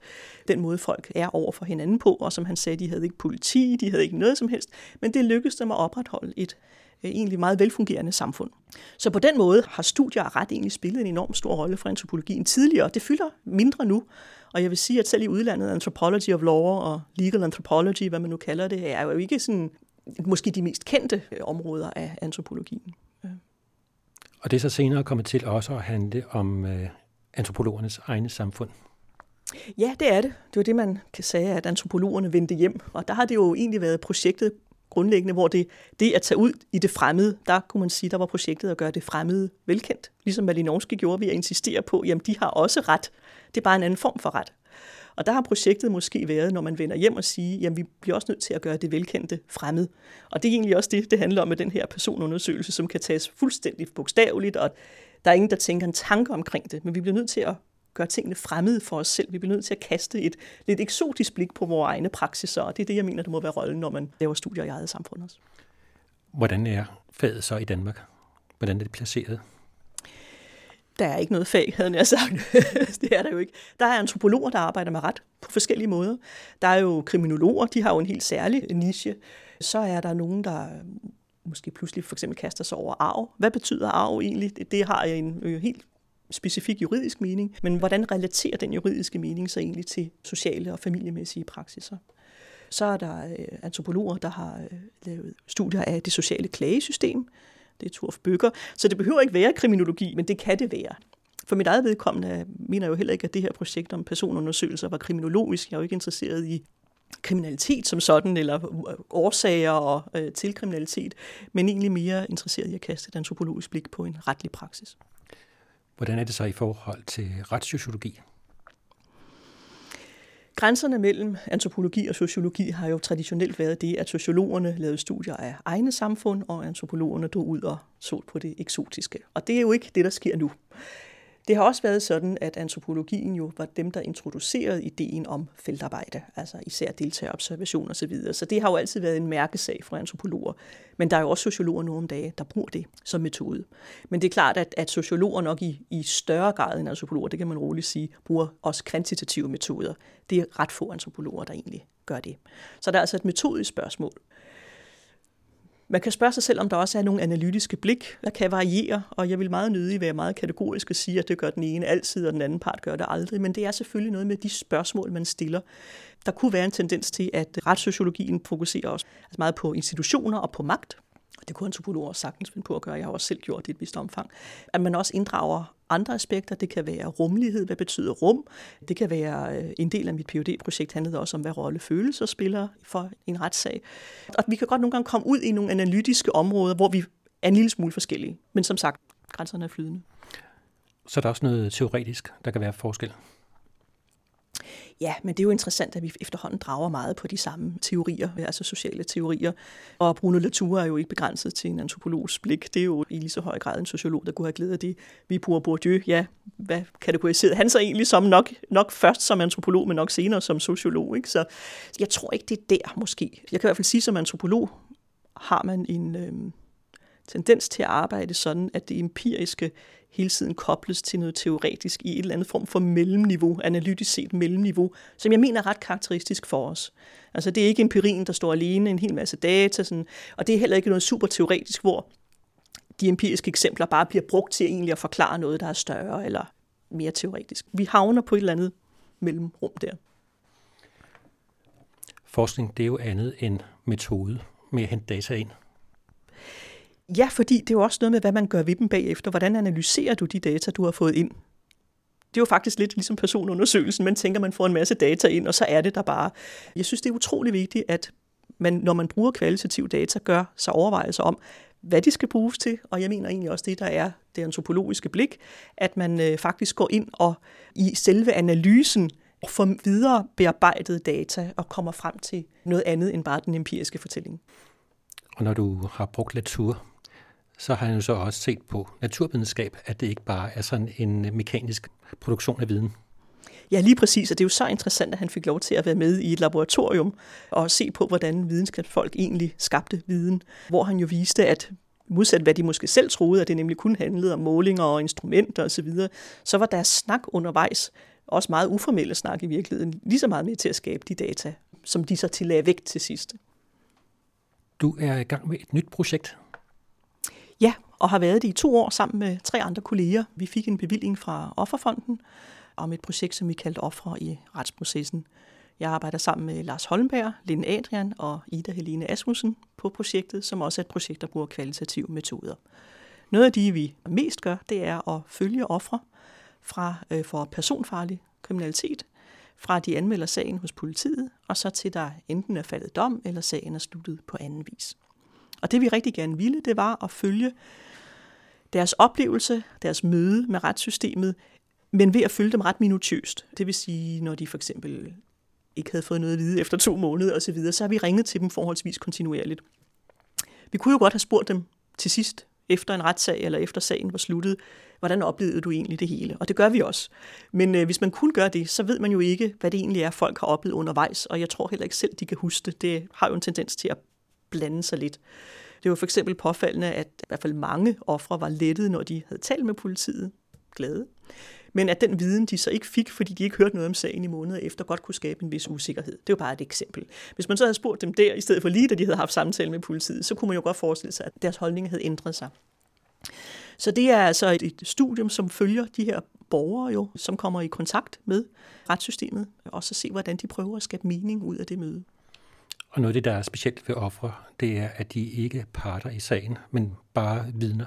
den måde, folk er over for hinanden på, og som han sagde, de havde ikke politi, de havde ikke noget som helst, men det lykkedes dem at opretholde et egentlig meget velfungerende samfund. Så på den måde har studier af ret egentlig spillet en enorm stor rolle for antropologien tidligere. Det fylder mindre nu, og jeg vil sige, at selv i udlandet, anthropology of law og legal anthropology, hvad man nu kalder det, er jo ikke sådan, måske de mest kendte øh, områder af antropologien. Og det er så senere kommet til også at handle om øh, antropologernes egne samfund? Ja, det er det. Det var det, man kan sige, at antropologerne vendte hjem. Og der har det jo egentlig været projektet grundlæggende, hvor det, det at tage ud i det fremmede, der kunne man sige, der var projektet at gøre det fremmede velkendt. Ligesom Malinowski gjorde ved at insistere på, jamen de har også ret. Det er bare en anden form for ret. Og der har projektet måske været, når man vender hjem og siger, jamen vi bliver også nødt til at gøre det velkendte fremmed. Og det er egentlig også det, det handler om med den her personundersøgelse, som kan tages fuldstændig bogstaveligt, og der er ingen, der tænker en tanke omkring det, men vi bliver nødt til at gøre tingene fremmede for os selv. Vi bliver nødt til at kaste et lidt eksotisk blik på vores egne praksiser, og det er det, jeg mener, det må være rollen, når man laver studier i eget samfund også. Hvordan er faget så i Danmark? Hvordan er det placeret? Der er ikke noget fag, havde jeg sagt. [laughs] det er der jo ikke. Der er antropologer, der arbejder med ret på forskellige måder. Der er jo kriminologer, de har jo en helt særlig niche. Så er der nogen, der måske pludselig for eksempel kaster sig over arv. Hvad betyder arv egentlig? Det har en helt specifik juridisk mening, men hvordan relaterer den juridiske mening sig egentlig til sociale og familiemæssige praksiser? Så er der øh, antropologer, der har øh, lavet studier af det sociale klagesystem. Det er Turf Bøger. Så det behøver ikke være kriminologi, men det kan det være. For mit eget vedkommende mener jeg jo heller ikke, at det her projekt om personundersøgelser var kriminologisk. Jeg er jo ikke interesseret i kriminalitet som sådan, eller øh, årsager og, øh, til kriminalitet, men egentlig mere interesseret i at kaste et antropologisk blik på en retlig praksis. Hvordan er det så i forhold til retssociologi? Grænserne mellem antropologi og sociologi har jo traditionelt været det, at sociologerne lavede studier af egne samfund, og antropologerne drog ud og så på det eksotiske. Og det er jo ikke det, der sker nu. Det har også været sådan, at antropologien jo var dem, der introducerede ideen om feltarbejde, altså især deltagerobservation osv. Så, videre. så det har jo altid været en mærkesag for antropologer. Men der er jo også sociologer nu om dage, der bruger det som metode. Men det er klart, at, at sociologer nok i, i større grad end antropologer, det kan man roligt sige, bruger også kvantitative metoder. Det er ret få antropologer, der egentlig gør det. Så der er altså et metodisk spørgsmål. Man kan spørge sig selv, om der også er nogle analytiske blik, der kan variere, og jeg vil meget nødig være meget kategorisk og sige, at det gør den ene altid, og den anden part gør det aldrig, men det er selvfølgelig noget med de spørgsmål, man stiller. Der kunne være en tendens til, at retssociologien fokuserer også altså meget på institutioner og på magt, det kunne antropologer sagtens finde på at gøre. Jeg har også selv gjort det i et vist omfang. At man også inddrager andre aspekter. Det kan være rummelighed. Hvad betyder rum? Det kan være øh, en del af mit phd projekt handlede også om, hvad rolle følelser spiller for en retssag. Og vi kan godt nogle gange komme ud i nogle analytiske områder, hvor vi er en lille smule forskellige. Men som sagt, grænserne er flydende. Så der er også noget teoretisk, der kan være forskel? Ja, men det er jo interessant, at vi efterhånden drager meget på de samme teorier, altså sociale teorier. Og Bruno Latour er jo ikke begrænset til en antropologs blik. Det er jo i lige så høj grad en sociolog, der kunne have glædet af det. Vi bruger Bourdieu, ja, hvad kategoriserede han så egentlig som nok, nok først som antropolog, men nok senere som sociolog. Ikke? Så jeg tror ikke, det er der måske. Jeg kan i hvert fald sige, som antropolog har man en øh, tendens til at arbejde sådan, at det empiriske hele tiden kobles til noget teoretisk i et eller andet form for mellemniveau, analytisk set mellemniveau, som jeg mener er ret karakteristisk for os. Altså det er ikke empirien, der står alene, en hel masse data, sådan, og det er heller ikke noget super teoretisk, hvor de empiriske eksempler bare bliver brugt til egentlig at forklare noget, der er større eller mere teoretisk. Vi havner på et eller andet mellemrum der. Forskning, det er jo andet end metode med at hente data ind. Ja, fordi det er jo også noget med, hvad man gør ved dem bagefter. Hvordan analyserer du de data, du har fået ind? Det er jo faktisk lidt ligesom personundersøgelsen. Man tænker, man får en masse data ind, og så er det der bare. Jeg synes, det er utrolig vigtigt, at man, når man bruger kvalitativ data, gør sig overvejelser om, hvad de skal bruges til, og jeg mener egentlig også det, der er det antropologiske blik, at man øh, faktisk går ind og i selve analysen får videre bearbejdet data og kommer frem til noget andet end bare den empiriske fortælling. Og når du har brugt Latour, så har han jo så også set på naturvidenskab, at det ikke bare er sådan en mekanisk produktion af viden. Ja, lige præcis, og det er jo så interessant, at han fik lov til at være med i et laboratorium og se på, hvordan videnskabsfolk egentlig skabte viden, hvor han jo viste, at modsat hvad de måske selv troede, at det nemlig kun handlede om målinger og instrumenter osv., så, så var deres snak undervejs, også meget uformelle snak i virkeligheden, lige så meget med til at skabe de data, som de så tillagde vægt til sidst. Du er i gang med et nyt projekt, Ja, og har været det i to år sammen med tre andre kolleger. Vi fik en bevilling fra Offerfonden om et projekt, som vi kaldte Ofre i retsprocessen. Jeg arbejder sammen med Lars Holmberg, Linde Adrian og Ida Helene Asmussen på projektet, som også er et projekt, der bruger kvalitative metoder. Noget af det, vi mest gør, det er at følge ofre fra øh, for personfarlig kriminalitet, fra de anmelder sagen hos politiet, og så til der enten er faldet dom, eller sagen er sluttet på anden vis. Og det vi rigtig gerne ville, det var at følge deres oplevelse, deres møde med retssystemet, men ved at følge dem ret minutiøst. Det vil sige, når de for eksempel ikke havde fået noget at vide efter to måneder osv., så, videre, så har vi ringet til dem forholdsvis kontinuerligt. Vi kunne jo godt have spurgt dem til sidst, efter en retssag eller efter sagen var sluttet, hvordan oplevede du egentlig det hele? Og det gør vi også. Men øh, hvis man kun gør det, så ved man jo ikke, hvad det egentlig er, folk har oplevet undervejs, og jeg tror heller ikke selv, de kan huske det. Det har jo en tendens til at blande sig lidt. Det var for eksempel påfaldende, at i hvert fald mange ofre var lettede, når de havde talt med politiet. Glade. Men at den viden, de så ikke fik, fordi de ikke hørte noget om sagen i måneder efter, godt kunne skabe en vis usikkerhed. Det er bare et eksempel. Hvis man så havde spurgt dem der, i stedet for lige da de havde haft samtale med politiet, så kunne man jo godt forestille sig, at deres holdning havde ændret sig. Så det er altså et, et studium, som følger de her borgere jo, som kommer i kontakt med retssystemet, og så se, hvordan de prøver at skabe mening ud af det møde. Og noget af det, der er specielt ved ofre, det er, at de ikke parter i sagen, men bare vidner.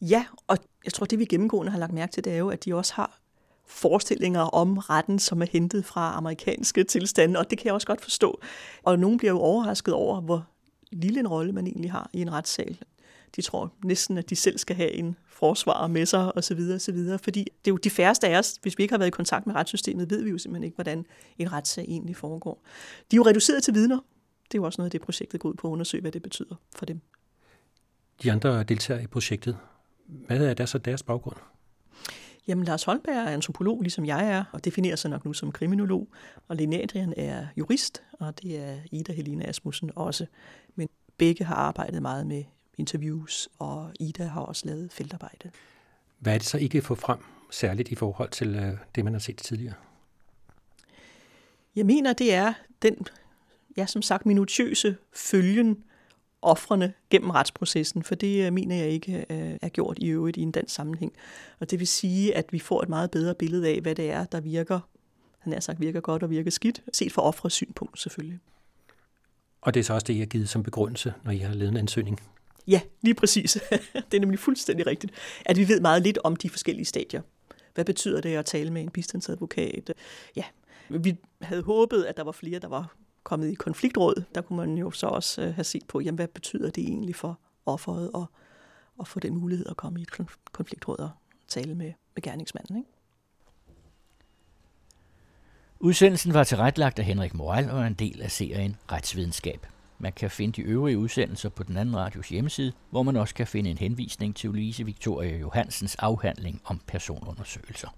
Ja, og jeg tror, det vi gennemgående har lagt mærke til, det er jo, at de også har forestillinger om retten, som er hentet fra amerikanske tilstande, og det kan jeg også godt forstå. Og nogen bliver jo overrasket over, hvor lille en rolle man egentlig har i en retssal. De tror næsten, at de selv skal have en forsvar med sig osv. videre. Fordi det er jo de færreste af os, hvis vi ikke har været i kontakt med retssystemet, ved vi jo simpelthen ikke, hvordan en retssag egentlig foregår. De er jo reduceret til vidner. Det er jo også noget af det, projektet går ud på at undersøge, hvad det betyder for dem. De andre deltagere i projektet, hvad er der så deres baggrund? Jamen, Lars Holberg er antropolog, ligesom jeg er, og definerer sig nok nu som kriminolog. Og Lene Adrian er jurist, og det er Ida Helena Asmussen også. Men begge har arbejdet meget med interviews, og Ida har også lavet feltarbejde. Hvad er det så ikke få frem, særligt i forhold til øh, det, man har set tidligere? Jeg mener, det er den, ja, som sagt, minutiøse følgen offrene gennem retsprocessen, for det øh, mener jeg ikke øh, er gjort i øvrigt i en dansk sammenhæng. Og det vil sige, at vi får et meget bedre billede af, hvad det er, der virker, han har sagt, virker godt og virker skidt, set fra offrets synpunkt selvfølgelig. Og det er så også det, I har givet som begrundelse, når I har lavet en ansøgning? Ja, lige præcis. [laughs] det er nemlig fuldstændig rigtigt, at vi ved meget lidt om de forskellige stadier. Hvad betyder det at tale med en bistandsadvokat? Ja, vi havde håbet, at der var flere, der var kommet i konfliktråd. Der kunne man jo så også øh, have set på, jamen, hvad betyder det egentlig for offeret at, at få den mulighed at komme i et konfliktråd og tale med, med gerningsmanden. Ikke? Udsendelsen var tilrettelagt af Henrik Moral og en del af serien Retsvidenskab. Man kan finde de øvrige udsendelser på den anden radios hjemmeside, hvor man også kan finde en henvisning til Louise Victoria Johansens afhandling om personundersøgelser.